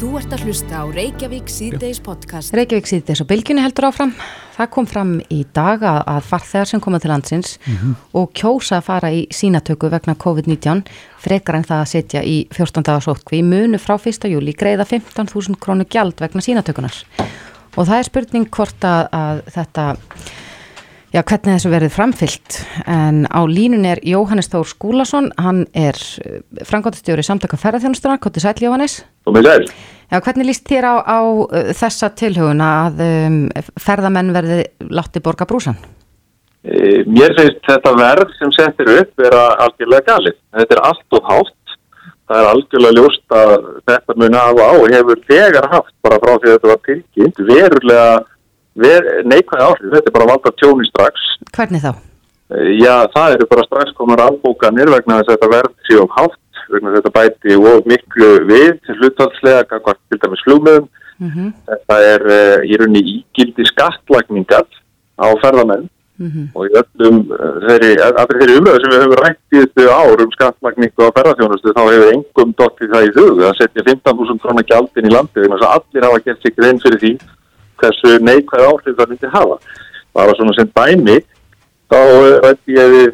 Þú ert að hlusta á Reykjavík síðdeis podcast. Reykjavík síðdeis og bylginni heldur áfram. Það kom fram í dag að, að farþegar sem koma til landsins og kjósa að fara í sínatöku vegna COVID-19 frekar en það að setja í 14 dagar sótkví munu frá 1. júli greiða 15.000 krónu gjald vegna sínatökunar. Og það er spurning hvort að, að þetta, já hvernig þessu verið framfyllt. En á línun er Jóhannes Þór Skúlason, hann er frangotastjóri samtaka ferðarþjónustuna, Kotti Sæl Jóhannes. Og með sæl. Já, hvernig líst þér á, á uh, þessa tilhuguna að um, ferðamenn verði látti borga brúsan? E, mér finnst þetta verð sem settir upp vera algjörlega galið. Þetta er allt og hátt. Það er algjörlega ljóst að þetta muni hafa á og hefur þegar haft bara frá því að þetta var tilkynnt verulega ver, neikvæði áhrif. Þetta er bara valda tjóni strax. Hvernig þá? E, já, það eru bara strax komar albókanir vegna þess að þetta verð séu hátt vegna þetta bæti og miklu við hluthalslega, hvað til dæmis flugmiðum. Mm -hmm. Þetta er uh, í rauninni ígildi skattlagningar á ferðamenn Mm -hmm. og í öllum uh, þeirri, allir þeirri umröðu sem við höfum rætt í þessu ár um skattlagningu á ferðarþjónustu þá hefur engum dottið það í hug að setja 15.000 krónar gjaldin í landi þannig að allir hafa gert sig grein fyrir því hversu neikvæð áhrif það myndi hafa. Það var svona sem dæmi þá rætti ég við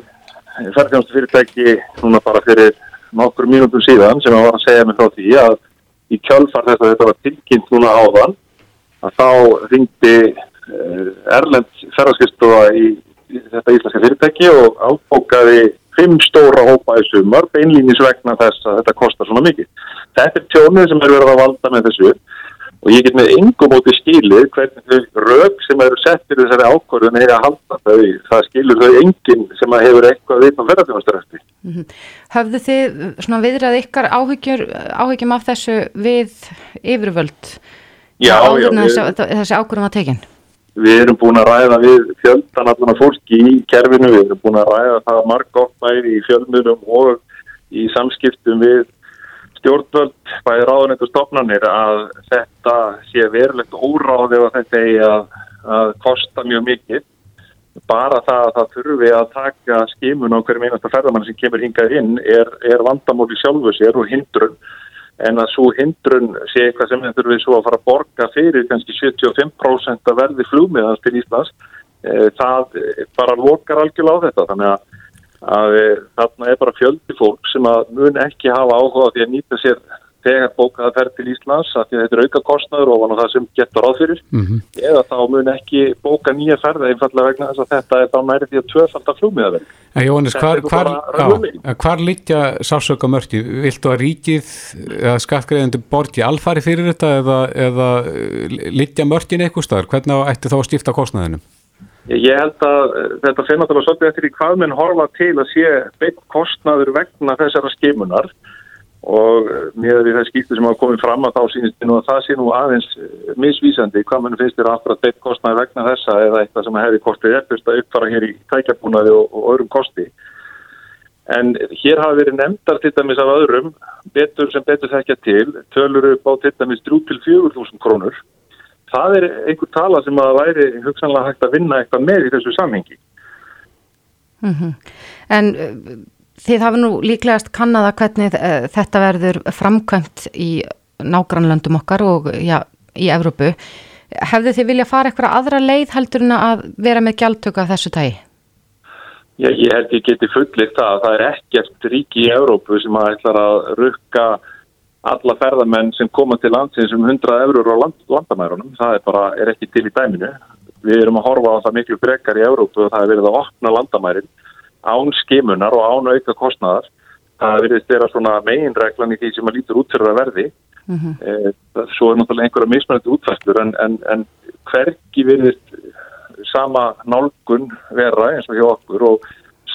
ferðarþjónustu fyrirtæki núna bara fyrir nokkur mínútum síðan sem var að segja mig frá því að í kjölfar þess að þetta var tilkynnt núna áðan að þá ringdi Erlend ferðarskristofa í þetta íslenska fyrirtæki og ábókaði fimm stóra hópa í sumar beinlýnis vegna þess að þetta kostar svona mikið. Þetta er tjónið sem er verið að valda með þessu og ég get með yngum móti skilið hvernig rög sem eru sett fyrir þessari ákvörðun er að halda þau. Það skilur þau enginn sem hefur eitthvað við á ferðarþjónastaröfti. Mm -hmm. Höfðu þið svona viðrað ykkar áhyggjum af þessu við yfirvöld? Já, já. Þessi, þessi ákvörðum að tekinn? Við erum búin að ræða við fjöldan allan fólki í kerfinu, við erum búin að ræða það margótt bæði í fjölmjölum og í samskiptum við stjórnvöld, bæði ráðunett og stofnanir að þetta sé verulegt óráð ef þetta eigi að, að kosta mjög mikið. Bara það að það þurfi að taka skimun á hverjum einasta ferðamann sem kemur hingað inn er, er vandamóli sjálfu sér og hindrun en að svo hindrun sé eitthvað sem þurfum við svo að fara að borga fyrir kannski 75% að verði flugmiðans til Íslands e, það bara lokar algjörlega á þetta þannig að, að e, þarna er bara fjöldi fólk sem að mun ekki hafa áhuga því að nýta sér þegar bókaða ferð til Íslands að því að þetta er auka kostnaður og það sem getur ráð fyrir mm -hmm. eða þá mun ekki bóka nýja ferða einfallega vegna þess að þetta er þá næri því að tvöfald að flugmiðaverð En Jóhannes, hvar, hvar, á, hvar litja sásöka mörki? Viltu að ríkið eða skattgreðendur borti alfari fyrir þetta eða, eða litja mörkin eitthvað staðar? Hvernig ætti þá að stifta kostnaðinum? Ég held að þetta fyrir náttúrulega svolítið eftir í hvað menn horfa til að sé beitt kostnaður vegna þessara skimunar. Og með því það skýrtu sem hafa komið fram að þá sínist nú að það sé nú aðeins misvísandi hvað mann finnst þér aftur að beitt kostnaði vegna þessa eða eitthvað sem hefði kostið eftirst að uppfara hér í tækjabúnaði og, og öðrum kosti. En hér hafa verið nefndar til dæmis af öðrum betur sem betur þekkja til tölur upp á til dæmis 3-4.000 krónur það er einhver tala sem að væri hugsanlega hægt að vinna eitthvað með í þessu samhengi mm -hmm. En Þið hafa nú líklegast kannaða hvernig uh, þetta verður framkvæmt í nágrannlöndum okkar og já, í Evrópu. Hefðu þið vilja fara eitthvað aðra leið heldur en að vera með gjaldtöku af þessu tægi? Já, ég held ég geti fullirt það að það er ekkert ríki í Evrópu sem að ætlar að rukka alla ferðamenn sem koma til landsins um 100 eurur á land, landamærunum. Það er bara, er ekki til í dæminu. Við erum að horfa á það miklu brekar í Evrópu og það er verið að opna landamærin án skimunar og án auka kostnaðar. Það verðist vera svona meginreglan í því sem að lítur út fyrir að verði. Mm -hmm. svo er náttúrulega einhverja mismunandi útfæstur en, en, en hverki verðist sama nálgun vera eins og hjá okkur og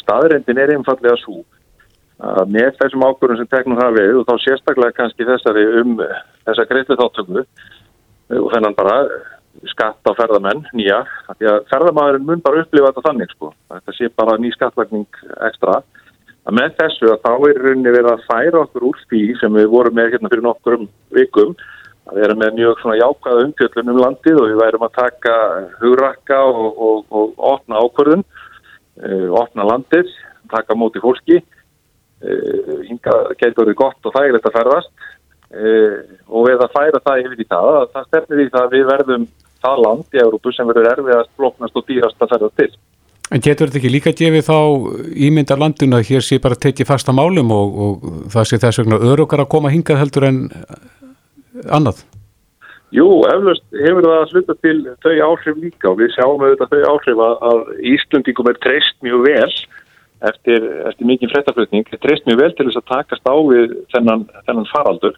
staðrendin er einfallega svo að með þessum ákvörðum sem teknum það við og þá sérstaklega kannski þessari um þessa greiðlu þáttöku og þennan bara skatt á ferðamenn nýja, því að ferðamæðurinn mun bara upplifa þetta þannig sko, þetta sé bara ný skattlagning ekstra. Að með þessu að þá er rauninni verið að færa okkur úr því sem við vorum með hérna fyrir nokkurum vikum að við erum með mjög svona jákvæða umfjöldun um landið og við værum að taka hugrakka og, og, og opna ákvörðun uh, opna landið, taka móti fólki hinga getur verið gott og þægilegt að ferðast uh, og við að færa það yfir í það, það stefnir í það að við verðum það land í Európu sem verður erfiðast, bloknast og dýrast að ferða til. En getur þetta ekki líka gefið þá ímyndar landinu að hér sé bara tekið fasta málum og, og það sé þess vegna örokar að koma hingað heldur en annað? Jú, eflaust hefur það að sluta til þau áhrif líka og við sjáum auðvitað þau áhrif að, að Íslundingum er treyst mjög vel eftir, eftir mikið frettaflutning, treyst mjög vel til þess að takast á við þennan, þennan faraldur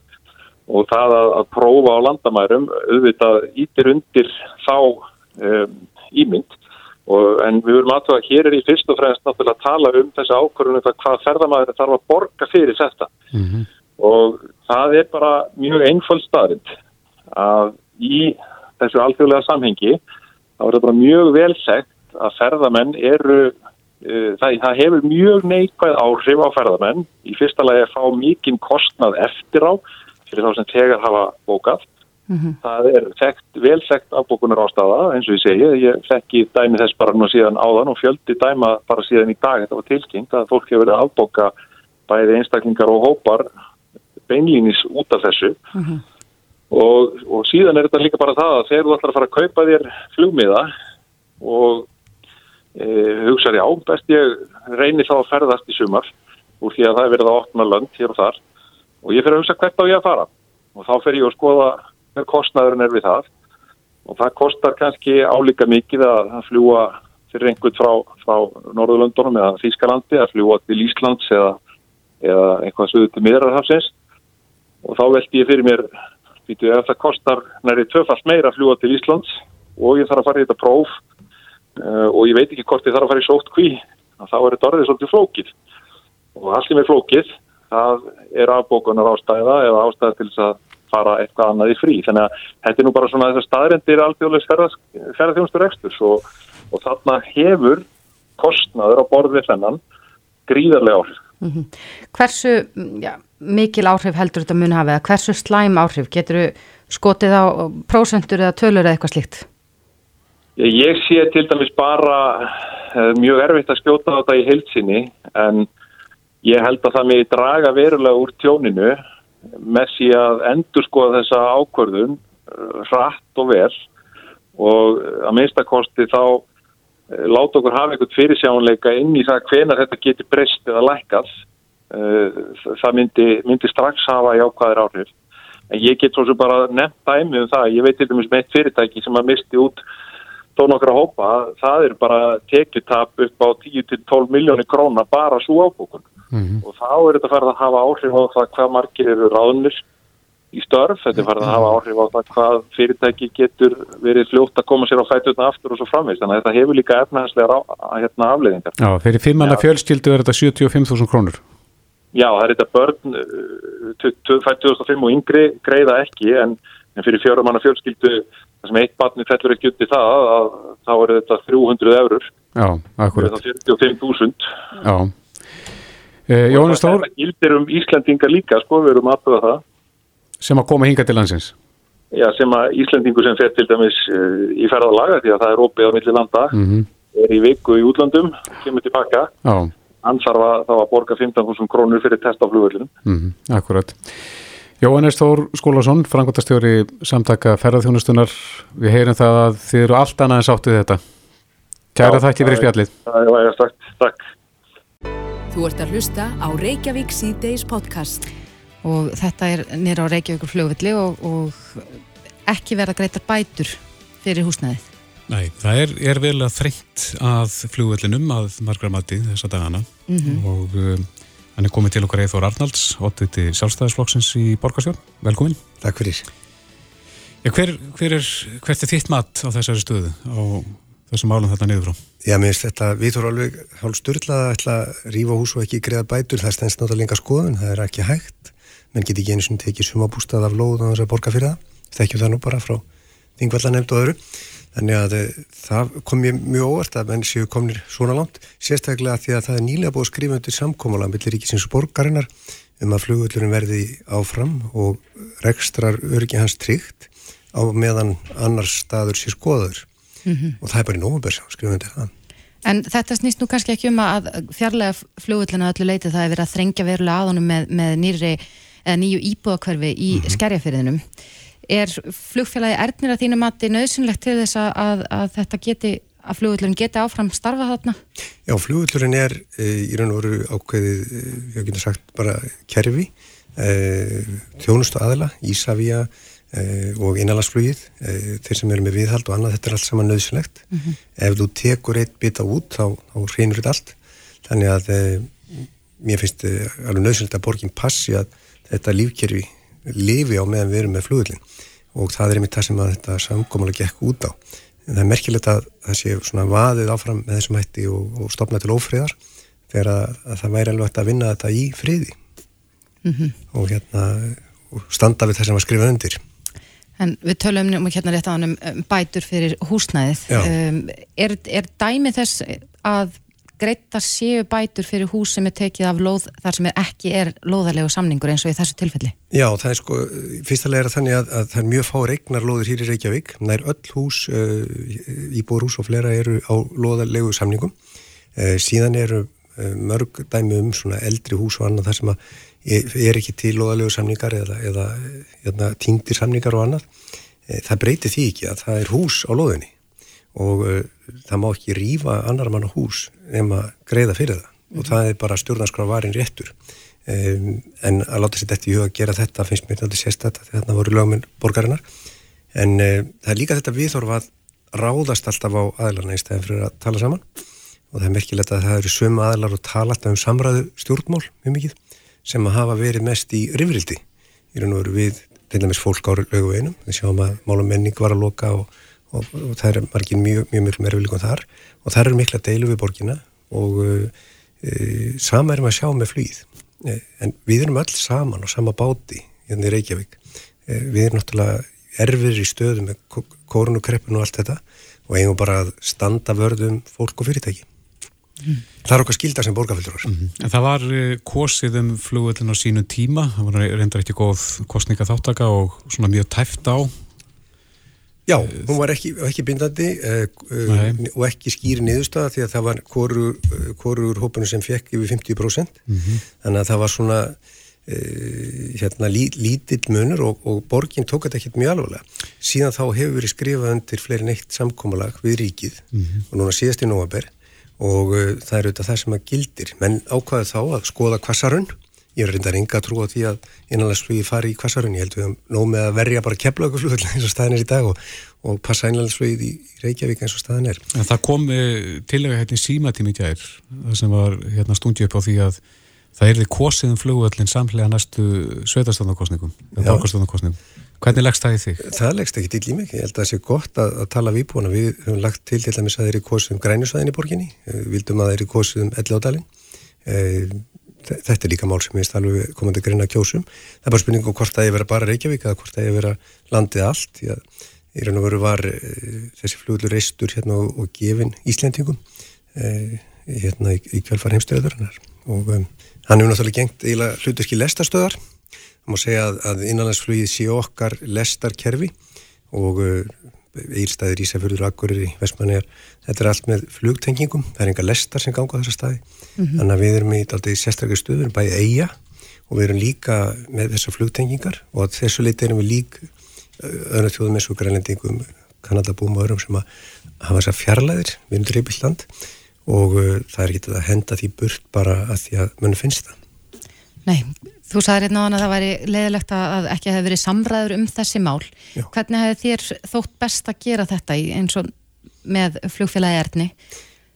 og það að, að prófa á landamærum auðvitað ítir undir þá um, ímynd. Og, en við verum aðtöða að hér er í fyrst og fremst náttúrulega að tala um þessi ákvörðunum um hvað ferðamæður þarf að borga fyrir þetta. Mm -hmm. og það er bara mjög einföld staðrind að í þessu alþjóðlega samhengi þá er það bara mjög velsegt að ferðamenn eru það, það hefur mjög neikvæð áhrif á ferðamenn. Í fyrsta lagi að fá mikinn kostnað eftir á fyrir þá sem tegar hafa bókað. Mm -hmm. Það er þekkt, velsekt afbókunar ástafa eins og ég segi, ég þekki dæmi þess bara nú síðan áðan og fjöldi dæma bara síðan í dag, þetta var tilkynnt að fólk hefur verið að afbóka bæði einstaklingar og hópar beinlýnis út af þessu. Mm -hmm. og, og síðan er þetta líka bara það að þegar þú ætlar að fara að kaupa þér flugmiða og hugsaði á, best ég reynir þá að ferðast í sumar úr því að það er verið að opna land hér og þar. Og ég fyrir að hugsa hvert á ég að fara. Og þá fer ég að skoða með kostnæðurinn er við það. Og það kostar kannski álíka mikið að fljúa fyrir einhvern frá, frá Norðurlöndunum eða Þýskalandi að fljúa til Íslands eða, eða eitthvað sögðu til miðrarhafsins og þá veldi ég fyrir mér býtu, ef það kostar næri tvöfalt meira að fljúa til Íslands og ég þarf að fara í þetta próf uh, og ég veit ekki hvort ég þarf að fara í sótt kví þá er þetta orðið svolítið flókið og allir með flókið það er afbókunar ástæða eða ástæða til þess að fara eitthvað annað í frí. Þannig að þetta er nú bara svona þessar staðrendir alþjóðlegs ferðarþjónustur eksturs og, og þarna hefur kostnaður á borðið þennan gríðarlega áhrif. Mm -hmm. Hversu já, mikil áhrif heldur þetta mun hafið? Hversu slæm áhrif? Getur skotið á prósentur eða tölur eða eitthvað slíkt? Ég sé til dæmis bara eh, mjög erfitt að skjóta á þetta í heilsinni en ég held að það með draga verulega úr tjóninu með því að endur skoða þessa ákvörðun uh, hratt og vel. Og uh, að minnstakosti þá láta okkur hafa einhvern fyrirsjánleika inn í það hvenar þetta getur breyst eða lækast það myndi, myndi strax hafa í ákvaðir áhrif. En ég get svo sem bara nefnt dæmi um það, ég veit til dæmis með eitt fyrirtæki sem að misti út þó nokkra hópa, það er bara tekjutap upp á 10-12 miljónir króna bara svo ábúkun mm -hmm. og þá er þetta farið að hafa áhrif á það hvað margir eru ráðnir í störf, þetta er farið að hafa áhrif á það hvað fyrirtæki getur verið fljótt að koma sér á fætutna aftur og svo framvegst, þannig að þetta hefur líka efnahanslega hérna, afleðingar. Já, fyrir fimmanna fjölskyldu er þetta 75.000 krónur. Já, það er þetta börn fætt 2005 og yngri greiða ekki en, en fyrir fjóramanna fjölskyldu það sem eitt barni fellur ekki í það að, þá er þetta 300 eurur. Já, akkurat. Það er 45.000. Já. Eh, Jónas Þór Það gildir um Íslandingar líka sko, við erum aðtöða það Sem að koma hinga til landsins Já, sem að Íslandingu sem fer til dæmis uh, í ferðalaga því að það er opið á milli landa mm -hmm. er í viku í útlandum kemur tilbaka hann þarf að, að borga 15.000 krónur fyrir test á flugvöldunum mm -hmm. Akkurat Jóhannes Þór Skólason, frangotastjóri samtaka ferðarþjónustunar við heyrum það að þið eru allt annað en sáttið þetta Kæra þakki fyrir spjallið Já, takk, takk Þú ert að hlusta á Reykjavík C-Days podcast. Og þetta er nýra á Reykjavíkur fljóðvilli og, og ekki verða greitar bætur fyrir húsnæðið. Nei, það er, er vel að þreytt að fljóðvillinum að margra mati þessa dagana mm -hmm. og um, hann er komið til okkar Eithor Arnalds, 8. sjálfstæðisflokksins í Borgarsjón. Velkomin. Takk fyrir. Ja, hver, hver er, hvert er þitt mat á þessari stöðu á þessum málum þetta niður frá? Já, mér finnst þetta, við þurfum alveg hálf styrla að ætla að rífa hús og ekki greiða bætur, það stendst náttúrulega lenga skoðun, það er ekki hægt, menn get ekki eins og tekið sumabústað af lóð og þess að borga fyrir það, þekkjum það nú bara frá þingvallanemnd og öðru, þannig að eh, það kom ég mjög óvart að menn séu komnir svona langt, sérstaklega því að það er nýlega búið undir samkómala millir ríkisins borgarinnar um að flugvöldurinn verði áfram og rekstrar örgi hans tryggt á meðan annars staður sér skoður mm -hmm. og það er bara í nógumberð skrifum við þetta En þetta snýst nú kannski ekki um að fjarlæga flugullina öllu leiti það er verið að þrengja verulega að honum með, með nýju íbúðakverfi í mm -hmm. skerjafyrðinum er flugfélagi erðnir að þínu mati nöðsynlegt til þess að, að þetta geti að flugullurinn geti áfram starfa þarna? Já, flugullurinn er e, í raun og veru ákveðið, e, ég geta sagt bara kerfi, e, þjónustu aðla, Ísafíja e, og innalagsflugið, þeir sem eru með viðhald og annað, þetta er allt saman nöðsynlegt. Mm -hmm. Ef þú tekur eitt bita út, þá, þá reynur þetta allt. Þannig að mér finnst alveg nöðsynlegt að borginn passi að þetta lífkerfi lifi á meðan við erum með flugullin og það er einmitt það sem að þetta samkómulega gekk út á. En það er merkilegt að það sé svona vaðið áfram með þessum hætti og, og stopna til ófriðar þegar að, að það væri alveg að vinna þetta í friði. Mm -hmm. og hérna og standa við það sem var skrifað undir. En við tölum um hérna rétt á hann um bætur fyrir húsnæðið. Um, er, er dæmi þess að greita séu bætur fyrir hús sem er tekið af lóð þar sem er ekki er lóðarlegu samningur eins og í þessu tilfelli? Já, það er sko, fyrstulega er þannig að, að það er mjög fá regnar lóður hér í Reykjavík. Er öll hús, uh, íbúrhús og flera eru á lóðarlegu samningum. Uh, síðan eru uh, mörg dæmi um svona eldri hús og annað þar sem að er ekki til lóðarlegu samningar eða, eða, eða týndir samningar og annað. Það breytir því ekki að það er hús á lóðinni og uh, það má ekki rýfa annar mann á hús nema greiða fyrir það. Mm og það er bara stjórnarskrá varin réttur. Um, en að láta sér þetta í huga að gera þetta finnst mér alltaf sérstætt að þetta voru lögminn borgarinnar. En uh, það er líka þetta viðhorf að ráðast alltaf á aðlarna í stæðin fyrir að tala saman. Og það er merkilegt að það eru sömu aðlar og tala alltaf um samræðu stjórnmál mjög mikið sem að hafa verið mest í rifrildi. Í raun og veru við til dæmis fólk á löguveinum við sjáum að málum menning var að loka og og, og það er margir mjög, mjög mjög mervilíkum þar. Og það eru mikla deilu við borgina. Og uh, sama erum að sjá með flýð uh, en við erum öll saman og sama báti hérna í Reykjavík. Uh, við erum náttúrulega erfir í stöðu með kórnukreppun og allt þetta. Og eigum bara að standa vörðum fólk og fyrirtæki. Mm. Það er okkar skildar sem borgarfylgur mm -hmm. En það var kosið um flugvöldin á sínu tíma, það var reyndar ekki góð kostninga þáttaka og svona mjög tæft á Já, hún var ekki, ekki bindandi uh, uh, og ekki skýri niðurstaða því að það var korur hópunum sem fekk yfir 50% mm -hmm. þannig að það var svona uh, hérna lí, lítill munur og, og borgin tók þetta ekki mjög alvarlega. Síðan þá hefur verið skrifað undir fleirin eitt samkómalag við ríkið mm -hmm. og núna síðast í nógaber og það er auðvitað það sem að gildir menn ákvaði þá að skoða kvassarunn Ég er reyndar enga að trúa því að innanlandsflugi fari í kvassarun. Ég held við að nóg með að verja bara keflaugarflug eins og staðin er í dag og, og passa innanlandsflugið í Reykjavík eins og staðin er. En það kom tillega hérna í símatími gær, það sem var hérna stundið upp á því að það erði kosið um flugvöldin samlega næstu sveitarstofnarkosningum, borgarstofnarkosningum. Hvernig leggst það í þig? Það leggst ekki til í mig. Ég held að það sé gott að, að tala við búin. Við höfum lagt til til dæmis að þeir eru kosið um grænusvæðin í borginni. Við vildum að þeir eru kosið um elládalinn eh, þetta er líka mál sem ég alveg komandi greina kjósum. Það er bara spurning um hvort það er vera bara Reykjavík eða hvort það er vera landið allt. Í raun og veru var e, þessi fluglur reistur hérna og, gefin Íslendingum e, hérna í, kjálfar heimstöður og um, hann hefur náttúrulega gengt eiginlega hluturski lestastöðar. Það má segja að, að innanlandsflugið sé okkar lestarkerfi og Eirstæðir, Ísafjörður, Akkurir, Vestmanniðar þetta er allt með flugtengingum. Það er enga lestar sem ganga á þessa staði. Mm -hmm. þannig að við erum í aldrei sérstaklega stöður bæðið eiga og við erum líka með þessar flugtengingar. Og þessu leiti erum við lík öðru þjóðum eins og grænlendingum Kanadabúm og öðrum sem að hafa þessar fjarlæðir. Við erum dreifilland og uh, það er ekki að henda því burt bara að því að mönnu finnst það. Nei, Þú sagði hérna á hann að það væri leðilegt að ekki hefði verið samræður um þessi mál. Já. Hvernig hefði þér þótt best að gera þetta í, eins og með flugfélagi erðni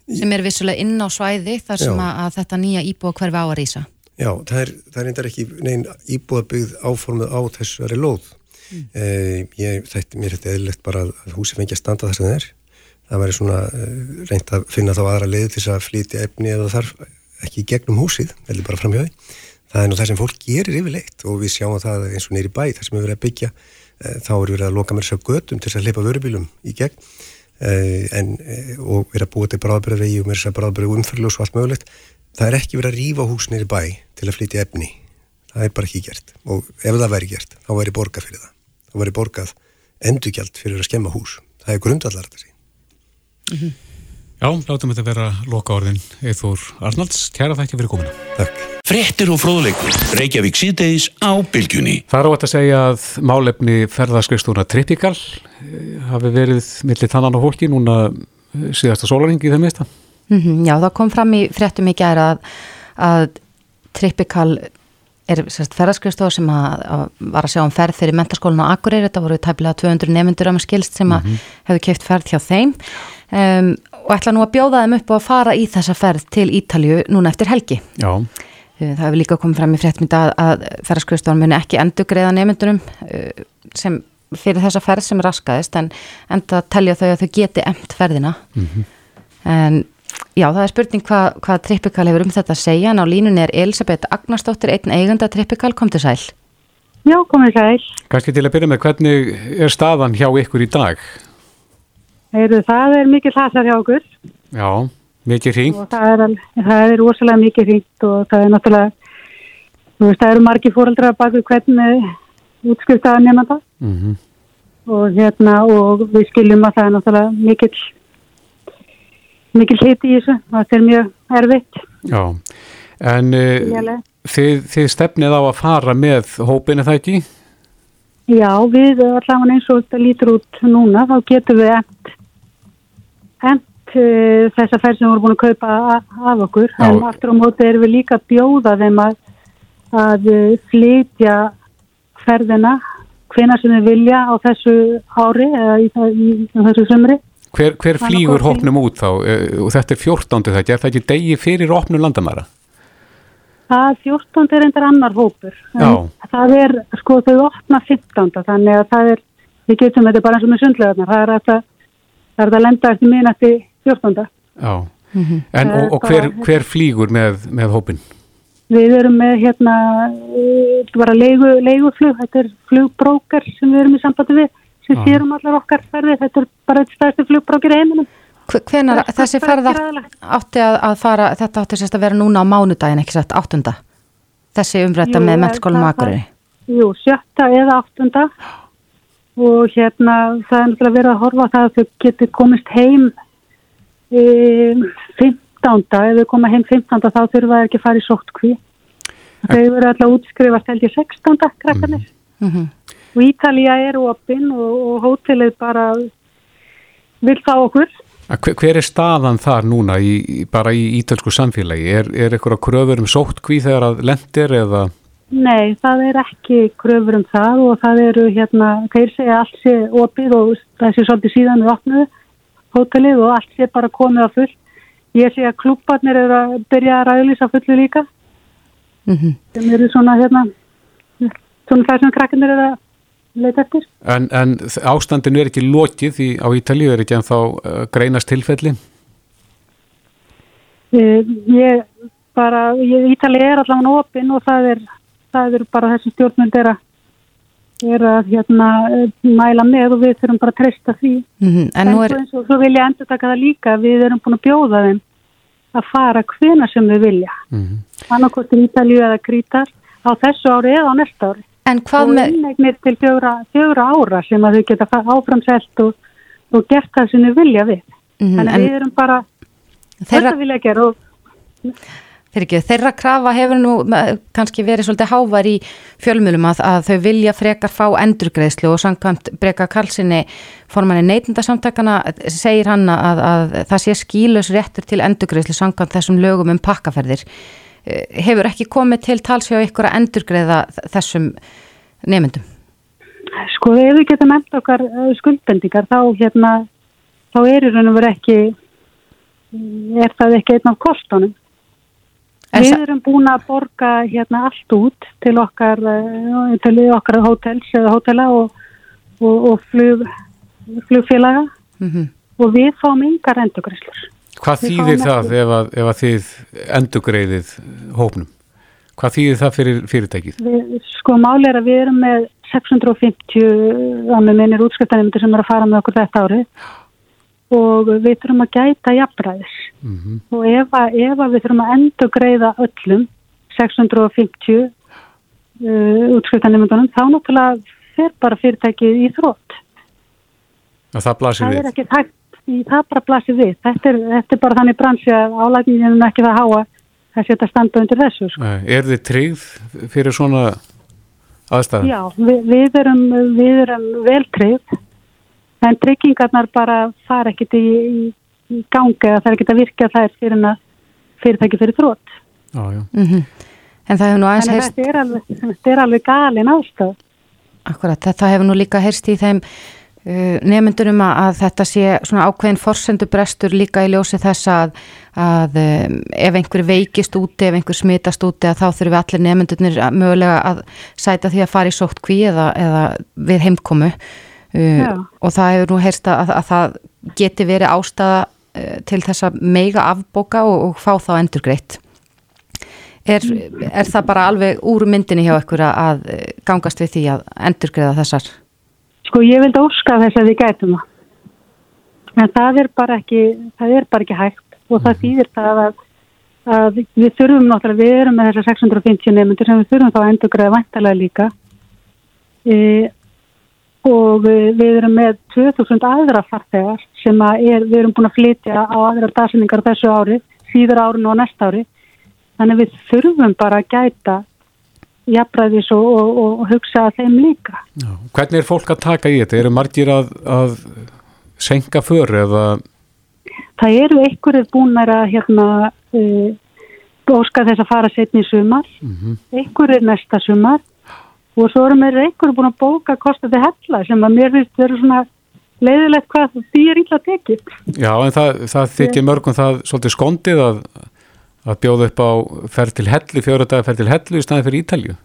sem er vissulega inn á svæði þar sem að, að þetta nýja íbúa hverfi á að rýsa? Já, það er, það er einnig ekki neinn íbúa byggð áformuð á þessari lóð. Mm. Eh, ég, þetta, mér þetta eðlilegt bara að húsi fengi að standa þess að það er. Það væri svona eh, reynd að finna þá aðra leið til að flytja efni eða þarf ekki gegnum húsið, eða bara framhjóði það er nú það sem fólk gerir yfirleitt og við sjáum það eins og neyri bæ þar sem við verðum að byggja e, þá eru við að loka mér sér götum til þess að leipa vörubílum í gegn e, en, e, og verða að búa til bráðbyrðavegi og mér sér bráðbyrðu umfærljós og allt mögulegt. Það er ekki verið að rýfa hús neyri bæ til að flytja efni. Það er bara ekki gert. Og ef það væri gert þá væri borgað fyrir það. Þá væri borgað endugjald fyrir að skemma hús. Það er grundvallar þetta sí mm -hmm. Já, látum þetta vera loka orðin Eithur Arnalds, kæra þakki fyrir komina Takk Frettir og fróðleikur, Reykjavík síðdeis á bylgjunni. Það er óvægt að segja að málefni ferðarskriðstúna Trippikal eh, hafi verið millir þannan á fólki núna eh, síðasta sólaringi í þeim meista. Mm -hmm, já, það kom fram í fréttum í gæra að, að Trippikal er ferðarskriðstofa sem að, að var að sjá um ferð fyrir mentaskólinu á Akureyri, þetta voru tæpilega 200 nefndur um skilst sem að mm -hmm. hefðu keift ferð hjá þeim um, og ætla nú að bjóða þeim upp og að fara í þessa ferð til Ítalju núna eftir helgi. Já. Eh, það hefur líka komið fram í fréttmynda að, að ferðarskriðstofan muni ekki endur greiða nefndunum eh, sem fyrir þessa ferð sem raskaðist en enda að telja þau að þau geti emt ferðina mm -hmm. en já það er spurning hvað hva Trippikal hefur um þetta að segja en á línunni er Elisabeth Agnarsdóttir einn eiganda Trippikal, kom til sæl Já, komið sæl Kanski til að byrja með hvernig er staðan hjá ykkur í dag? Heru, það er mikið hlasar hjá okkur Já Mikið hringt? Það er, það er ósalega mikið hringt og það er náttúrulega, þú veist, það eru margi fóröldra baka hvernig útskriftaða nefna það mm -hmm. og hérna og við skiljum að það er náttúrulega mikil, mikil hiti í þessu, það er mjög erfitt. Já, en uh, þið, þið stefnið á að fara með hópinu það ekki? Já, við allavega eins og þetta lítur út núna, þá getum við endt, endt uh, þessa færð sem voru búin að kaupa af okkur Já. en aftur á móti erum við líka að bjóða þeim að, að uh, flytja ferðina hvena sem við vilja á þessu ári eða í, í, í þessu sömri Hver, hver flýgur hópnum út þá? Uh, og þetta er 14. þetta, er það ekki degi fyrir opnum landamæra? Það 14. er eindir annar hópur það er, sko, þau opna 15. þannig að það er við getum þetta bara eins og með sundlegarnar það er að það er að lenda eftir minnati 14. Já, mm -hmm. en og, og hver, hver flýgur með, með hópin? Við erum með hérna, þetta var að leigu, leiguflug, þetta er flugbrókar sem við erum í sambandi við, sem sérum allar okkar ferði, þetta er bara eitt stærsti flugbrókir heiminum. Hvenar þessi ferð átti að, að fara, þetta átti sérst að vera núna á mánudagin, ekki sett áttunda? Þessi umrætta með meðskólum og akkurir? Jú, sjötta eða áttunda og hérna það er náttúrulega verið að horfa það að þau getur komist heim 15. ef við koma heim 15. þá þurfum við ekki að fara í sóttkví þau verður alltaf útskrifast held ég 16. krakkanir mm -hmm. og Ítalija er opinn og, og hótelið bara vil fá okkur hver, hver er staðan þar núna í, bara í ítalsku samfélagi? Er, er eitthvað kröfur um sóttkví þegar að lendir eða? Nei, það er ekki kröfur um það og það eru hérna, þeir segja allt sé opið og þessi svolítið síðan við opnuðu hótelið og allt sé bara komið að full. Ég sé að klúparnir eru að byrja að ræðlýsa fullu líka mm -hmm. sem eru svona hérna svona það sem krakkinir eru að leita eftir. En, en ástandinu er ekki lokið í, á Ítalíu, er ekki en þá uh, greinast tilfelli? Ég, ég bara, Ítalíu er allavega opinn og það er, það er bara þessi stjórnmynd er að er að hérna, mæla með og við þurfum bara að treysta því mm -hmm. en, en er... eins og svo vil ég endur taka það líka við erum búin að bjóða þeim að fara hvena sem við vilja mm -hmm. annarkostur Ítalju eða Grítar á þessu ári eða á næsta ári og með... inneignir til fjögra, fjögra ára sem að þau geta áframselt og, og gert það sem við vilja við mm -hmm. en, en við erum bara þeirra... þetta vilja gera og Ekki, þeirra krafa hefur nú kannski verið svolítið hávar í fjölmjölum að, að þau vilja frekar fá endurgreðslu og samkvæmt Breka Karlssoni formanni neitundasamtakana segir hann að, að það sé skílus réttur til endurgreðslu samkvæmt þessum lögum um pakkaferðir. Eh, hefur ekki komið til talsfjá ykkur að endurgreða þessum nefndum? Sko ef við getum enda okkar eh, skuldbendingar þá hérna þá er ekki er það ekki einn af kostunum Við erum búin að borga hérna allt út til okkar, eh, til okkar hótels eða hótela og, og, og flug, flugfélaga mm -hmm. og við fáum yngar endugreislur. Hvað við þýðir það ef að, ef að þið endugreiðið hópnum? Hvað þýðir það fyrir fyrirtækið? Við, sko máli er að við erum með 650 að með minnir útskiptanemundir sem er að fara með okkur þetta árið og við þurfum að gæta jafnbræðis mm -hmm. og ef, að, ef að við þurfum að endur greiða öllum 650 uh, útskriftanimmundunum þá náttúrulega fer bara fyrirtækið í þrótt og það blasir það við hægt, það bara blasir við. Þetta er, þetta er bara þannig bransi að álækningin er ekki það háa að setja standa undir þessu. Sko. Er þið tryggð fyrir svona aðstæðan? Já, við, við erum, erum vel tryggð en tryggingarnar bara fara ekkit í, í, gangi eða það er ekkit að virka þær fyrir að fyrirtæki fyrir þrótt. Já, já. Mm -hmm. En það hefur nú aðeins heyrst... Þetta er alveg, alveg galin ástaf. Akkurat, þetta hefur nú líka heyrst í þeim uh, nefndurum að þetta sé svona ákveðin forsendubrestur líka í ljósi þess að, að um, ef einhver veikist úti, ef einhver smitast úti að þá þurfum við allir nefndunir mögulega að sæta því að fara í sótt kví eða, eða við heimkomu uh, og það hefur nú heyrst að, að það geti verið ástæða uh, til þess að meiga afboka og, og fá þá endur greitt. Er, er það bara alveg úr myndinni hjá ykkur að gangast við því að endurgreða þessar? Sko ég vildi óska þess að við gætum það. En það er bara ekki, það er bara ekki hægt og það þýðir það að, að við þurfum náttúrulega, við erum með þessar 650 nefndur sem við þurfum þá að endurgreða vantalega líka e, og við erum með 2000 aðra fartegar sem að er, við erum búin að flytja á aðra dagsinningar þessu ári, síður árinu og næsta ári Þannig við þurfum bara að gæta jafnræðis og, og, og hugsa þeim líka. Já. Hvernig er fólk að taka í þetta? Eru margir að, að senka för eða? Það eru einhverjir búin að hérna, uh, óska þess að fara setni sumar, mm -hmm. einhverjir næsta sumar og svo erum við einhverjir búin að bóka kostandi hella sem að mér finnst verið svona leiðilegt hvað því er illa tekið. Já en það, það þykir mörgum það svolítið skondið að að bjóða upp á ferð til hellu, fjóra dagar ferð til hellu í staði fyrir Ítalju?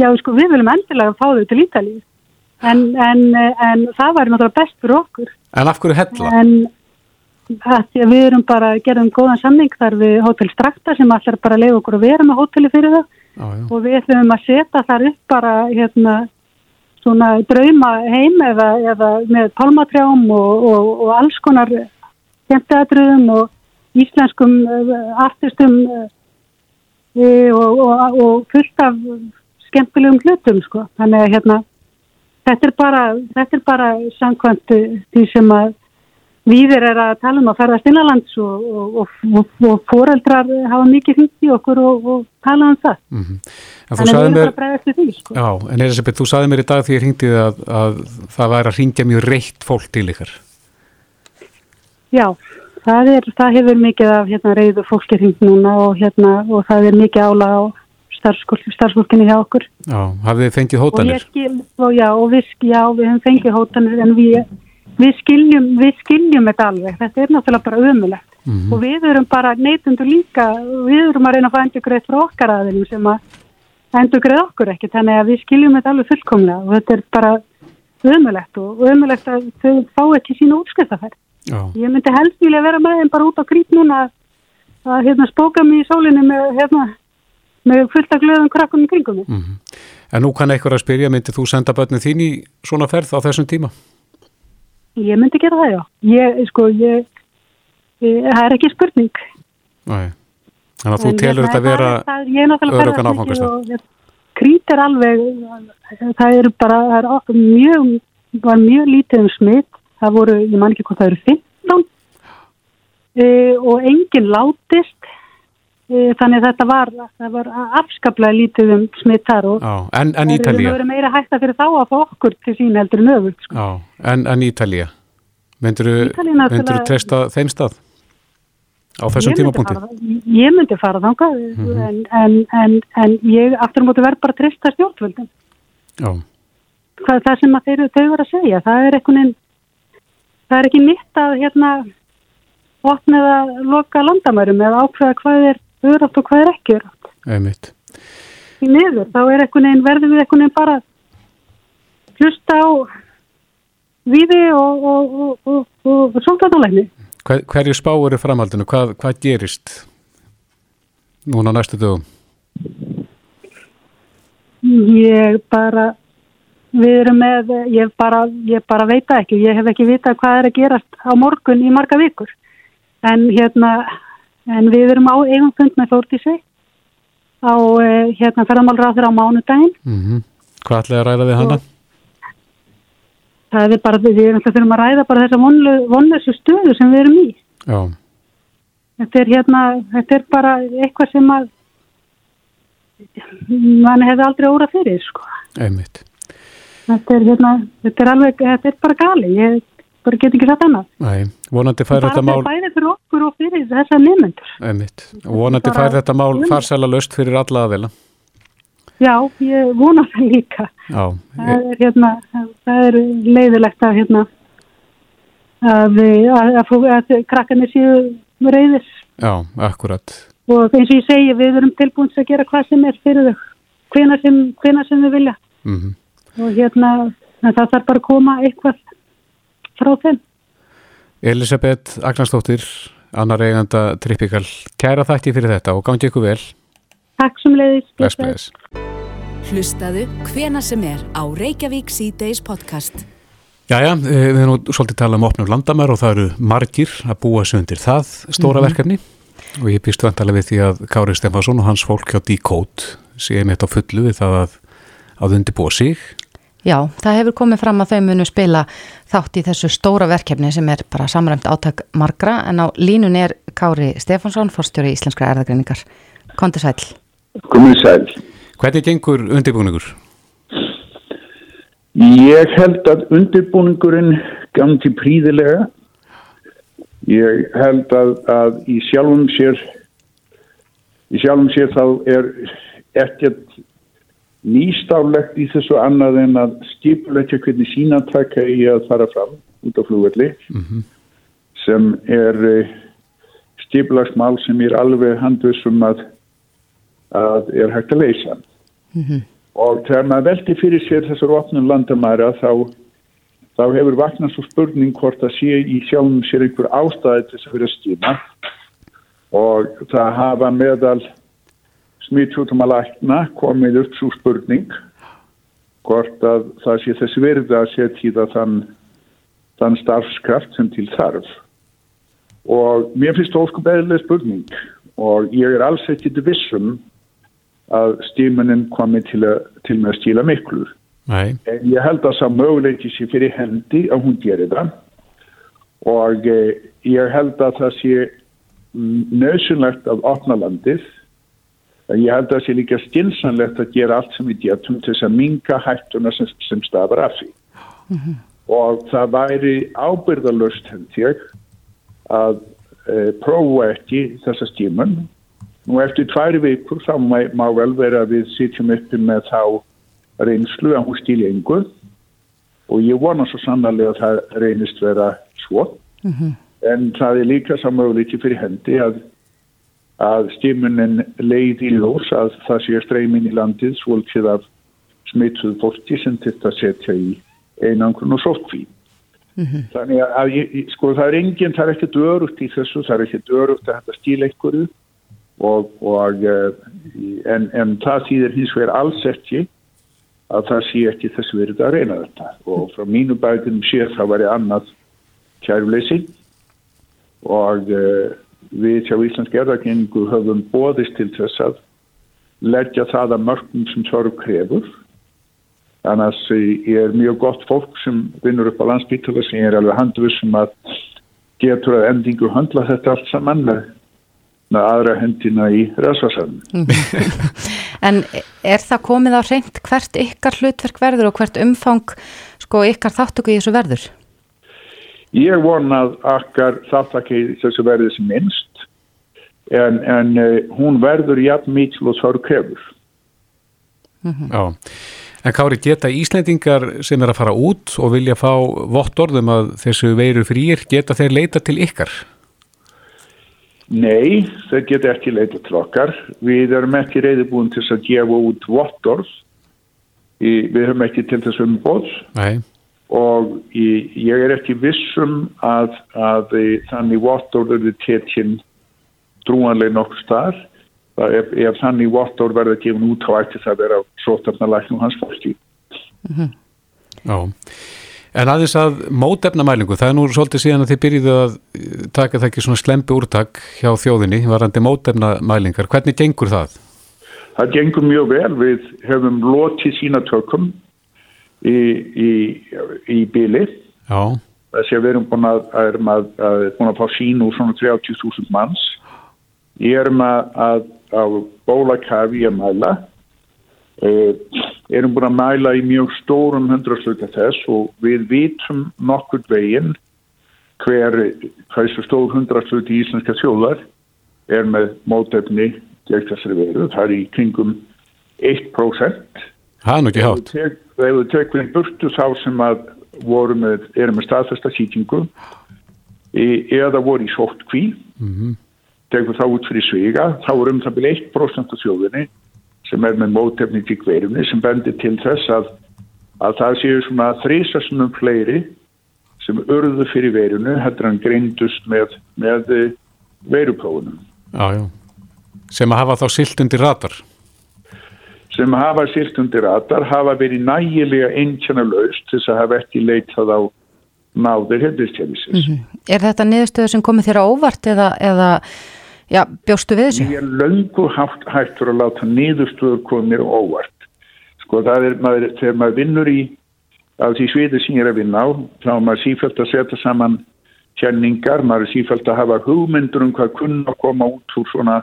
Já, sko, við viljum endilega fá þau til Ítalju en, en, en það væri náttúrulega best fyrir okkur. En af hverju hella? En að við erum bara, gerðum góðan samning þar við Hotel Strakta sem allar bara leiði okkur að vera með hotelli fyrir það já, og við ætlum að setja þar upp bara hérna svona drauma heim eða, eða með palmatrjám og, og, og alls konar kemtaðadröðum og íslenskum eh, artistum og, og, og fullt af skemmtilegum hlutum sko. Þannig að hérna, þetta er bara, þetta er bara samkvæmt því sem að Víðir er að tala um að ferðast innanlands og, og, og, og foreldrar hafa mikið hýtt í okkur og tala um það. Mm -hmm. Þannig að við erum bara bregðast í því. Sko. Já, en Elisabeth, þú saði mér í dag því ég hýndið að, að það væri að hýndja mjög reitt fólk til ykkar. Já, Það, er, það hefur mikið af hérna, reyðu fólki hring núna og, hérna, og það er mikið ála á starfsfólkinni hjá okkur. Já, hafið þið fengið hótanir? Og já, og við, já, við hefum fengið hótanir en við, við, skiljum, við skiljum þetta alveg. Þetta er náttúrulega bara ömulegt mm -hmm. og við erum bara neytundu líka, við erum að reyna að fá endur greið frá okkar aðeins sem að endur greið okkur ekki, þannig að við skiljum þetta alveg fullkomlega og þetta er bara ömulegt og ömulegt að þau fá ekki sína útskriftafærð. Já. Ég myndi helst vilja vera með þeim bara út á krít núna að hérna, spóka mér í sólinni með, hérna, með fullt að glöðum krakkum í kringum. Mm -hmm. En nú kann eitthvað að spyrja, myndi þú senda börnum þín í svona ferð á þessum tíma? Ég myndi gera það, já. Ég, sko, ég, ég það er ekki spurning. Næ, þannig að þú telur þetta að vera örugan áfangast. Krít er alveg, það er bara, það er mjög, var mjög lítið um smitt það voru, ég man ekki hvað það eru 15 e, og enginn látist þannig þetta var, var afskaplega lítið um smittar og Já, en, en? Það verður meira hægt fyrir þá að fá okkur til sín heldur en öfut sko. En, en Ítalija? Myndur þú treysta þeim stað? Á þessum tímapunkti? Ég myndi fara þangað mm -hmm. en, en, en, en ég aftur á móti verð bara treysta stjórnvöldum. Hvað, það sem þeir, þau verður að segja, það er veginn það er ekki mitt að hérna opna eða loka landamærum eða ákveða hvað er öðrat og hvað er ekki öðrat. Eða mitt. Í niður, þá er ekkun einn, verður við ekkun einn bara hlusta á viði og, og, og, og svolítið Hver, Hverju spá eru framhaldinu? Hvað, hvað gerist núna næstu dögum? Ég bara Við erum með, ég bara, ég bara veit ekki, ég hef ekki vitað hvað er að gerast á morgun í marga vikur. En hérna, en við erum á eigum fund með Þórtísi á eh, hérna ferðamálraður á mánudaginn. Mm -hmm. Hvað ætlaði að ræða við hana? það er bara, við erum þurfum að ræða bara þessa vonlösu stöðu sem við erum í. Já. Þetta er hérna, þetta er bara eitthvað sem að mann hefði aldrei óra fyrir, sko. Einmitt. Þetta er hérna, þetta er alveg, þetta er bara gali, ég bara get ekki satt annað. Nei, vonandi fær þetta mál... Það er bæðið fyrir okkur og fyrir þessa nefnendur. Einmitt, vonandi fær þetta mál farsæla löst fyrir alla aðeila. Já, ég vona það líka. Já. Það er, hérna, það er leiðilegt að, hérna, að, að, að, að krakkarnir séu reyðis. Já, akkurat. Og eins og ég segi, við erum tilbúin að gera hvað sem er fyrir þau, hvena sem, sem við vilja. Mm -hmm. Og hérna, það þarf bara að koma eitthvað frá þeim. Elisabeth Agnarsdóttir, annar eiganda Trippikal, kæra þætti fyrir þetta og gangi ykkur vel. Takk sem leiðis. Bless, bless. Hlustaðu hvena sem er á Reykjavík C-Days podcast. Jæja, við erum nú svolítið talað um opnum landamær og það eru margir að búa sig undir það stóra mm -hmm. verkefni og ég býst vantalega við því að Kári Stefansson og hans fólk hjá D-Code séum þetta á fullu við það að, að undirbúa sig. Já, það hefur komið fram að þau munu spila þátt í þessu stóra verkefni sem er bara samræmt áttak margra en á línun er Kári Stefansson, fórstjóri Íslenskra erðagreiningar. Kondi sæl. Komið sæl. Hvernig gengur undirbúningur? Ég held að undirbúningurinn gangi príðilega. Ég held að, að í sjálfum sér í sjálfum sér þá er ekkert nýstálegt í þessu annað en að skipulegja hvernig sínatækja í að fara fram út á flúvelli mm -hmm. sem er eh, stipulagsmál sem er alveg handvisum að, að er hægt að leysa. Mm -hmm. Og þegar maður veldi fyrir sér þessar opnum landamæra þá, þá hefur vaknast svo spurning hvort að sé í sjálfum sér einhver ástæði til þess að vera stíma og það hafa meðal smittsútum að lækna komið upp svo spurning hvort að það sé þess verða að setja þann, þann starfskraft sem til þarf og mér finnst það óskum beðilega spurning og ég er alls ekkit vissum að stímunin komi til, a, til með að stíla miklur. Nei. En ég held að það möguleiki sé fyrir hendi að hún gerir það og eh, ég held að það sé nöðsynlegt að opna landið. Ég held að það sé líka stilsanlegt að gera allt sem við getum til þess að minga hættuna sem, sem stafar af því. Mm -hmm. Og það væri ábyrðalust held ég að e, prófa ekki þessa stímun Nú eftir tværi vikur þá má, má vel vera að við sitjum uppi með þá reynslu að hún stíli einhver og ég vona svo sannarlega að það reynist vera svo mm -hmm. en það er líka samöguleiki fyrir hendi að, að stímunin leið í ljós að það sé streymin í landið svolítið af smittuð fólki sem þetta setja í einangrun og sótkví. Mm -hmm. Þannig að ég, sko það er enginn, það er ekkert örugt í þessu, það er ekkert örugt að þetta stíla einhverju og, og eh, en, en það þýðir hins vegar alls ekki að það sé ekki þess verið að reyna þetta og frá mínu bæðinum sé það væri annað kæruleysi og uh, við hjá Íslands gerðarkenningu höfum bóðist til þess að leggja það að mörgum sem þarf krefur annars er mjög gott fólk sem vinnur upp á landsbytala sem er alveg handvisum að getur að endingu handla þetta allt saman með aðra hendina í ræðsvarsanum. en er það komið á reynd hvert ykkar hlutverk verður og hvert umfang sko ykkar þáttöku í þessu verður? Ég vonað akkar þáttöku í þessu verður sem minnst en, en uh, hún verður jafn mikil og þarf krefur. Mm -hmm. Já, en Kári geta Íslendingar sem er að fara út og vilja fá vott orðum að þessu veiru frýr, geta þeir leita til ykkar? Nei, þau getur ekki leitað til okkar. Við erum ekki reyðibúin til að gefa út vottorð. Við höfum ekki til þess umboð og ég, ég er ekki vissum að, að þannig vottorð eru tekinn trúanlega nokkur starf. Ef, ef þannig vottorð verður gefin út þá ætti það vera sótarnalæknum hans fólki. Mm -hmm. Já. En aðeins að mótefnamælingu, það er nú svolítið síðan að þið byrjuðu að taka það ekki svona slempi úrtak hjá þjóðinni, varandi mótefnamælingar. Hvernig gengur það? Það gengur mjög vel. Við hefum lotið sína tökum í, í, í bíli Þess að við erum búin að, erum að, að, búin að fá sín úr svona 30.000 manns Ég erum að á bólakafi að mæla uh, erum búin að mæla í mjög stórum hundrasluta þess og við vitum nokkur veginn hver hversu stór hundrasluti í Íslandska þjóðar er með mótefni gegn þessari veru. Það er í kringum 1%. Það er nú ekki hátt. Þegar við tekum við burtu þá sem að voru með, erum með staðfesta sýtingu eða voru í sótt kví mm -hmm. tekum þá út fyrir sviga þá er um það byrja 1% af þjóðinni sem er með mótefni til hverjumni sem bendir til þess að, að það séu svona þrísasunum fleiri sem örðu fyrir verunu hættir hann greindust með, með veruprófunum. Já, já. Sem að hafa þá silt undir ratar? Sem hafa silt undir ratar hafa verið nægilega einkjana laust til þess að hafa ekki leitað á náður hefðistjæfisins. Mm -hmm. Er þetta niðurstöðu sem komið þér á óvart eða, eða já, bjóstu við þessu? Ég er löngu haft hægt fyrir að láta niðurstöðu komið á óvart. Sko það er, maður, þegar maður vinnur í á því sviði sem ég er að vinna á þá er maður sífælt að setja saman tjenningar, maður er sífælt að hafa hugmyndur um hvað kunna koma út úr svona,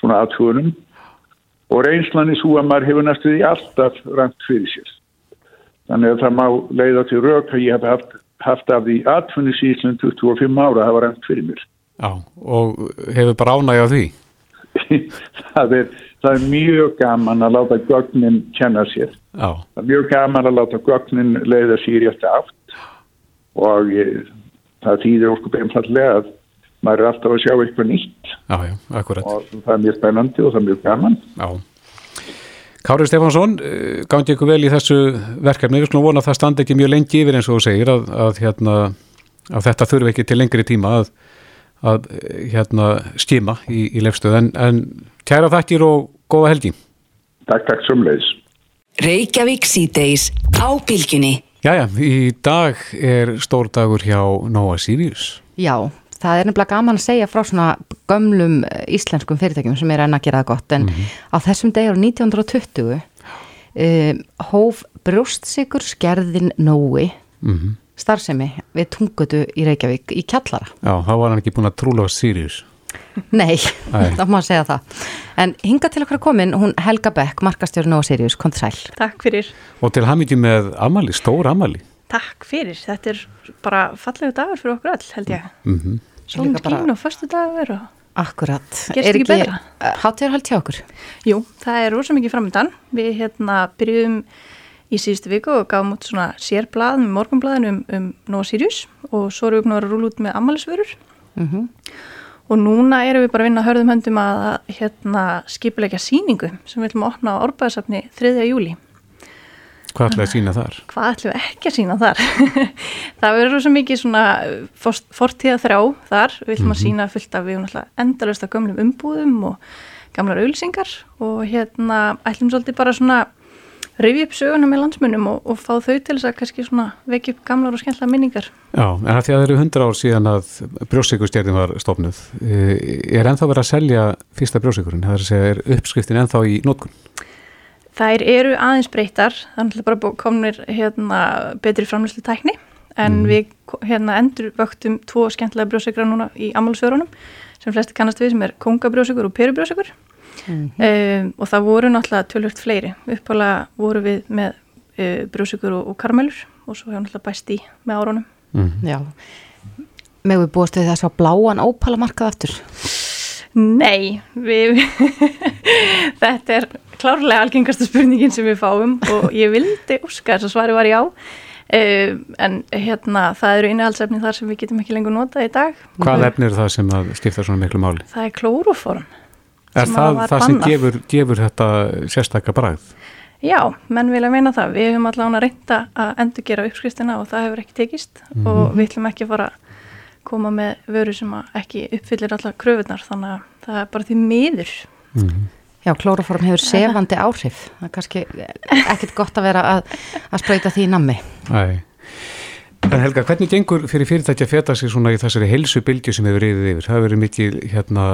svona aðhugunum og reynslan er svo að maður hefur næstuði alltaf rangt fyrir sér. Þannig að það má leiða til rauk að ég hef haft, haft af því aðfunni síðan 25 ára að hafa rangt fyrir mér. Já, og hefur bara ánægjað því? það, er, það er mjög gaman að láta gögnin kenna sér. Já. Það er mjög gaman að láta gögnin leiða sér í eftir aft og ég, það þýðir okkur beimfallega að maður er alltaf að sjá eitthvað nýtt. Já, já, og það er mjög spennandi og það er mjög gaman. Já. Kári Stefánsson, eh, gangið ykkur vel í þessu verkefni, við skulum vona að það standi ekki mjög lengi yfir eins og þú segir að, að, hérna, að þetta þurfi ekki til lengri tíma að, að hérna, skima í, í lefstöð en, en kæra þakkir og góða helgi. Takk, takk sumleis Reykjavík síðdeis á bylginni Jæja, í dag er stór dagur hjá Nóa Sirius. Já það er nefnilega gaman að segja frá svona gömlum eh, íslenskum fyrirtækjum sem er enn að gera það gott en mm -hmm. á þessum degur 1920 um, hóf brjóstsikur skerðin Nói mm -hmm. starfsemi við tungutu í Reykjavík í Kjallara. Já, þá var hann ekki búin að trúla á Sirius. Nei, þá má að segja það. En hinga til okkar komin, hún Helga Beck, markastjórn Nóa Sirius, kom sæl. Takk fyrir. Og til ham ekki með Amali, stór Amali. Takk fyrir, þetta er bara fallegu dagur fyrir okkur all held ég. Mm -hmm. Svona kín og förstu dagur og Akkurat. Gerst ekki betra. Hátíðarhald hjá okkur? Jú, það er rosa mikið framöndan. Við hérna byrjuðum í síðustu viku og gáðum út svona sérblad með morgunbladin um, um Nova Sirius og svo erum við knúið að rúla út með ammælisvörur mm -hmm. og núna erum við bara að vinna að hörðum höndum að hérna skipilegja síningu sem við ætlum að opna á orðbæðasafni 3. júli. Hvað ætlum við að sína þar? Hvað ætlum við ekki að sína þar? það verður svo mikið svona fortíða þrá þar. Við ætlum að mhm. sína fullt af við endalust af gömlum umbúðum og gamlar auðlýsingar og hérna ætlum svolítið bara svona rauði upp söguna með landsmunum og, og fá þau til þess að kannski svona vekja upp gamlar og skemmtla minningar. Já, en það því að það eru hundra ár síðan að brjósíkustjærðin var stofnuð. Eh, er ennþá verið að selja fyrsta brjósíkurinn? Það er uppskriftin ennþá í nótkunn? Þær eru aðeins breytar, þannig að bara komnir hérna, betri framlýslu tækni en mm. við hérna, endur vöktum tvo skemmtilega brjóðsökra núna í amalsvörunum sem flesti kannast við sem er kongabrjóðsökur og perubrjóðsökur mm. um, og það voru náttúrulega tölvört fleiri. Uppálega voru við með uh, brjóðsökur og, og karmelur og svo hefur náttúrulega bæst í með árunum. Mm. Já, með við búist við þess að bláan ópalamarkað aftur? Nei, við, þetta er klárlega algengasta spurningin sem við fáum og ég vildi óska þess að svari var já, uh, en hérna það eru innihaldsefni þar sem við getum ekki lengur notað í dag. Hvað efni er það sem skipta svona miklu máli? Það er klóruform. Er það það sem gefur, gefur þetta sérstakka bræð? Já, menn vilja meina það. Við hefum allavega reynda að endur gera uppskristina og það hefur ekki tekist mm -hmm. og við ætlum ekki að fara koma með vöru sem ekki uppfyllir alla kröfunar þannig að það er bara því miður mm -hmm. Já, klóraform hefur sefandi áhrif það er kannski ekkit gott að vera að, að spröyta því í nammi Æ. En Helga, hvernig gengur fyrir fyrirtæki að feta sig svona í þessari helsu bylgu sem hefur reyðið yfir? Það hefur verið mikið hérna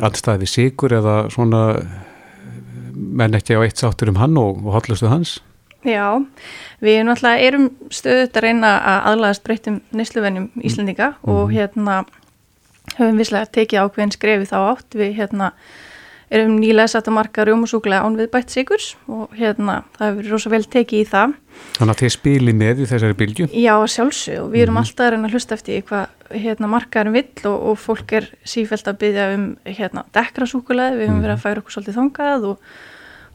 allstaði sigur eða svona menn ekki á eitt sáttur um hann og, og hotlustu hans? Já, við erum alltaf erum stöðut að reyna að aðlæðast breytum nýsluvenjum Íslandinga mm. og hérna höfum visslega tekið ákveðin skrefi þá átt við hérna erum nýlega satt að marka rjómusúkulega án við bætt sigurs og hérna það hefur verið rosa vel tekið í það. Þannig að þið spili með í þessari bylju? Já, sjálfsög og við erum mm. alltaf að reyna að hlusta eftir hvað hérna markaðurum vill og, og fólk er sífælt að byggja um hérna dekrasúkulega, við höfum mm. verið að færa okkur svolítið þongað og,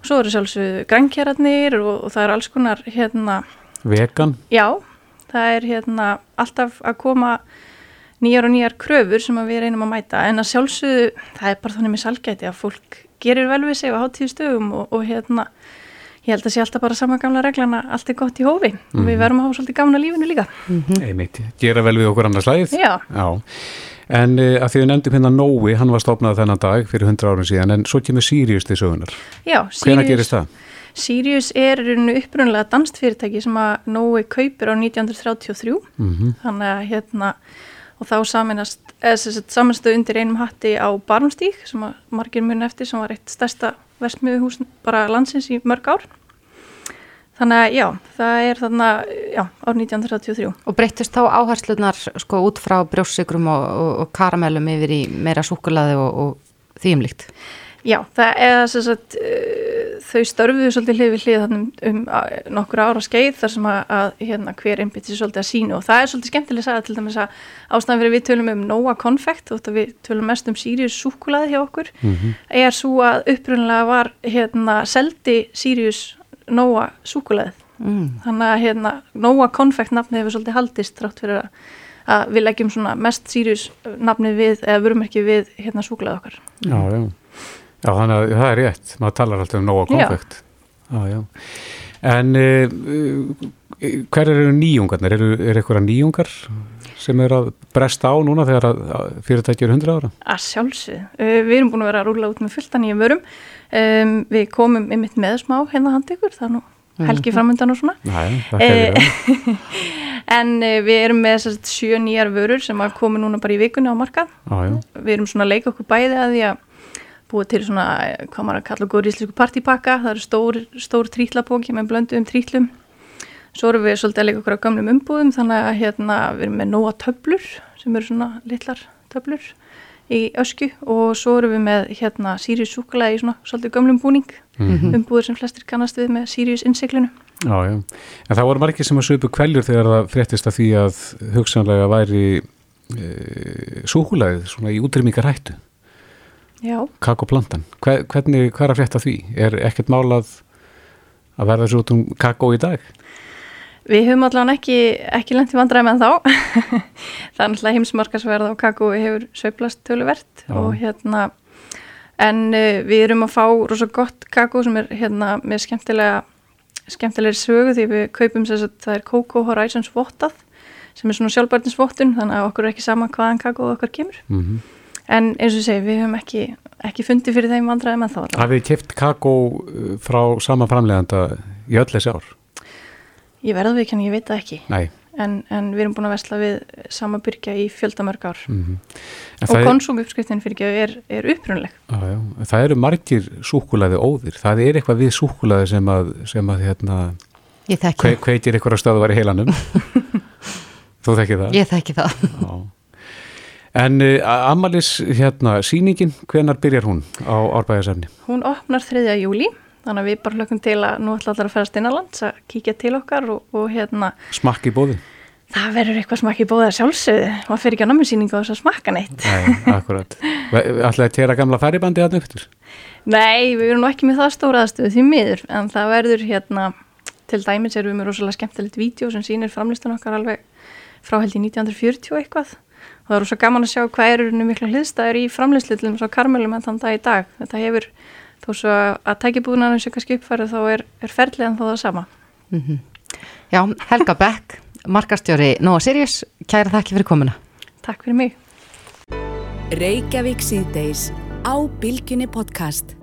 og svo eru sjálfsög grænkjæratnir og, og það er alls konar hérna Vegan? Já, það er hérna alltaf að koma nýjar og nýjar kröfur sem við reynum að mæta en að sjálfsögðu, það er bara þannig með salgæti að fólk gerir vel við sig á háttíðu stöðum og, og hérna ég held að sé alltaf bara sama gamla reglana allt er gott í hófi mm -hmm. og við mhm. verðum að hafa svolítið gamna lífinu líka mm -hmm. Einmitt, gera vel við okkur annars lægið Já, Já. En uh, að því við nefndum hérna Nói, hann var stofnað þennan dag fyrir 100 árum síðan en svo kemur Sirius til sögunar Já, Sirius Hvena gerist það? Sirius er upprunlega danstfyrirtæki sem að Nói kaupir á 1933 mm -hmm. þannig að hérna og þá saminast, samanstöðu undir einum hatti á Barmstík sem margir muni eftir sem var eitt stærsta vestmiðuhús bara landsins í mörg ár þannig að já, það er þannig að já, ár 1933 Og breytist þá áherslunar sko út frá brjóssikrum og, og, og karamellum yfir í meira súkulaði og, og þýjumlíkt? Já, það er þess að þau störfuðu svolítið hlið við hlið um, um nokkur ára skeið þar sem að, að hérna, hver einbit sér svolítið að sínu og það er svolítið skemmtileg að til dæmis að ástæðan fyrir við tölum um Nóa konfekt og við tölum mest um Sirius súkulaði hjá okkur mm -hmm. er svo að upprunlega var hérna, seldi Sirius Nóa súkulaðið mm. þannig að hérna, Nóa konfekt nafni hefur svolítið haldist trátt fyrir að, að við leggjum mest Sirius nafni við eða vörummerki við hérna, súkulaði okkar Já, já Já, þannig að það er rétt, maður talar alltaf um nóga konfekt. Já. Já, en uh, hver eru nýjungarnir? Er, er eitthvað nýjungar sem er að bresta á núna þegar fyrirtækjur 100 ára? Að sjálfsög. Uh, við erum búin að vera að rúla út með fullta nýjum vörum. Um, við komum ymitt með smá hérna hand ykkur, það er nú helgi framöndan og svona. Næ, það hefur það. En við erum með þessast sjö nýjar vörur sem að komi núna bara í vikunni á markað. Við erum svona að leika okkur bæði að því að búið til svona, hvað maður að kalla góður íslensku partipakka, það eru stór, stór trítlapóki með blöndu um trítlum svo erum við svolítið að leika okkur á gamlum umbúðum þannig að hérna við erum með nóa töblur sem eru svona litlar töblur í ösku. Og svo erum við með hérna Sirius Súkala í svona svolítið gamlum búning. Mm -hmm. umbúður sem flestir kannast við með Sirius innseglinu Já, já, en það voru margir sem að söpu kvæljur þegar það fréttist að því að hugsanlega væri e, súkulaðið svona í útrymmingarættu kakoplantan hvernig, hvað er að frétta því? Er ekkert málað að verða svo út um kakó í dag? Við höfum allavega ekki, ekki lengt í vandræmi en þá það er náttúrulega heimsmarkasverð á kakó við hefur söiblast töluvert og hérna en uh, við erum að fá rosa gott kakó sem er hérna með skemmtilega skemmtilegri sögu því við kaupum þess að það er Coco Horizons vottað sem er svona sjálfbærtinsvottun þannig að okkur er ekki sama hvaðan kakó okkar kemur. Mm -hmm en eins og segi, við höfum ekki, ekki fundið fyrir þeim vandraðum en þá Hafið þið kæft kakó uh, frá sama framleganda í öll þessi ár? Ég verði ekki en ég veit það ekki. En, en við erum búin að vesla við sama byrja í fjöldamörg ár. Mm -hmm. og konsúmuppskriftin fyrir ekki er, er upprunleg ah, Það eru margir súkulæði óðir. Það er eitthvað við súkulæði sem að, sem að hérna, kve, kveitir eitthvað stöðu var í heilanum. Þú þekki það? Ég þekki það. Já En uh, Amalis, hérna, síningin, hvenar byrjar hún á árbæðasafni? Hún opnar 3. júli, þannig að við bara hlökkum til að nú ætla allar að ferast innanlands að kíkja til okkar og, og hérna... Smakki bóði? Það verður eitthvað smakki bóði að sjálfsögðu, maður fyrir ekki á náminsýningu og þess að smakka neitt. Nei, akkurat. Ætlaði að tera gamla færibandi að nöftur? Nei, við erum nú ekki með það stóra aðstöðu því miður, en það verður hérna, til dæmis erum við með rosalega skemmtilegt vídeo sem sýnir framlistan okkar alveg frá held í 1940 eitthvað það eru svo gaman að sjá hvað eru miklu hliðstæður í framleyslitlum svo karmelum en þann dag í dag. Þetta hefur þó svo að tækibúðunarinn sé kannski uppfærið þá er, er ferlið en þá það sama. Mm -hmm. Já, Helga Beck markastjóri Nóa Sirius kæra þakki fyrir komuna. Takk fyrir mig. Reykjavík síðdeis á Bilginni podcast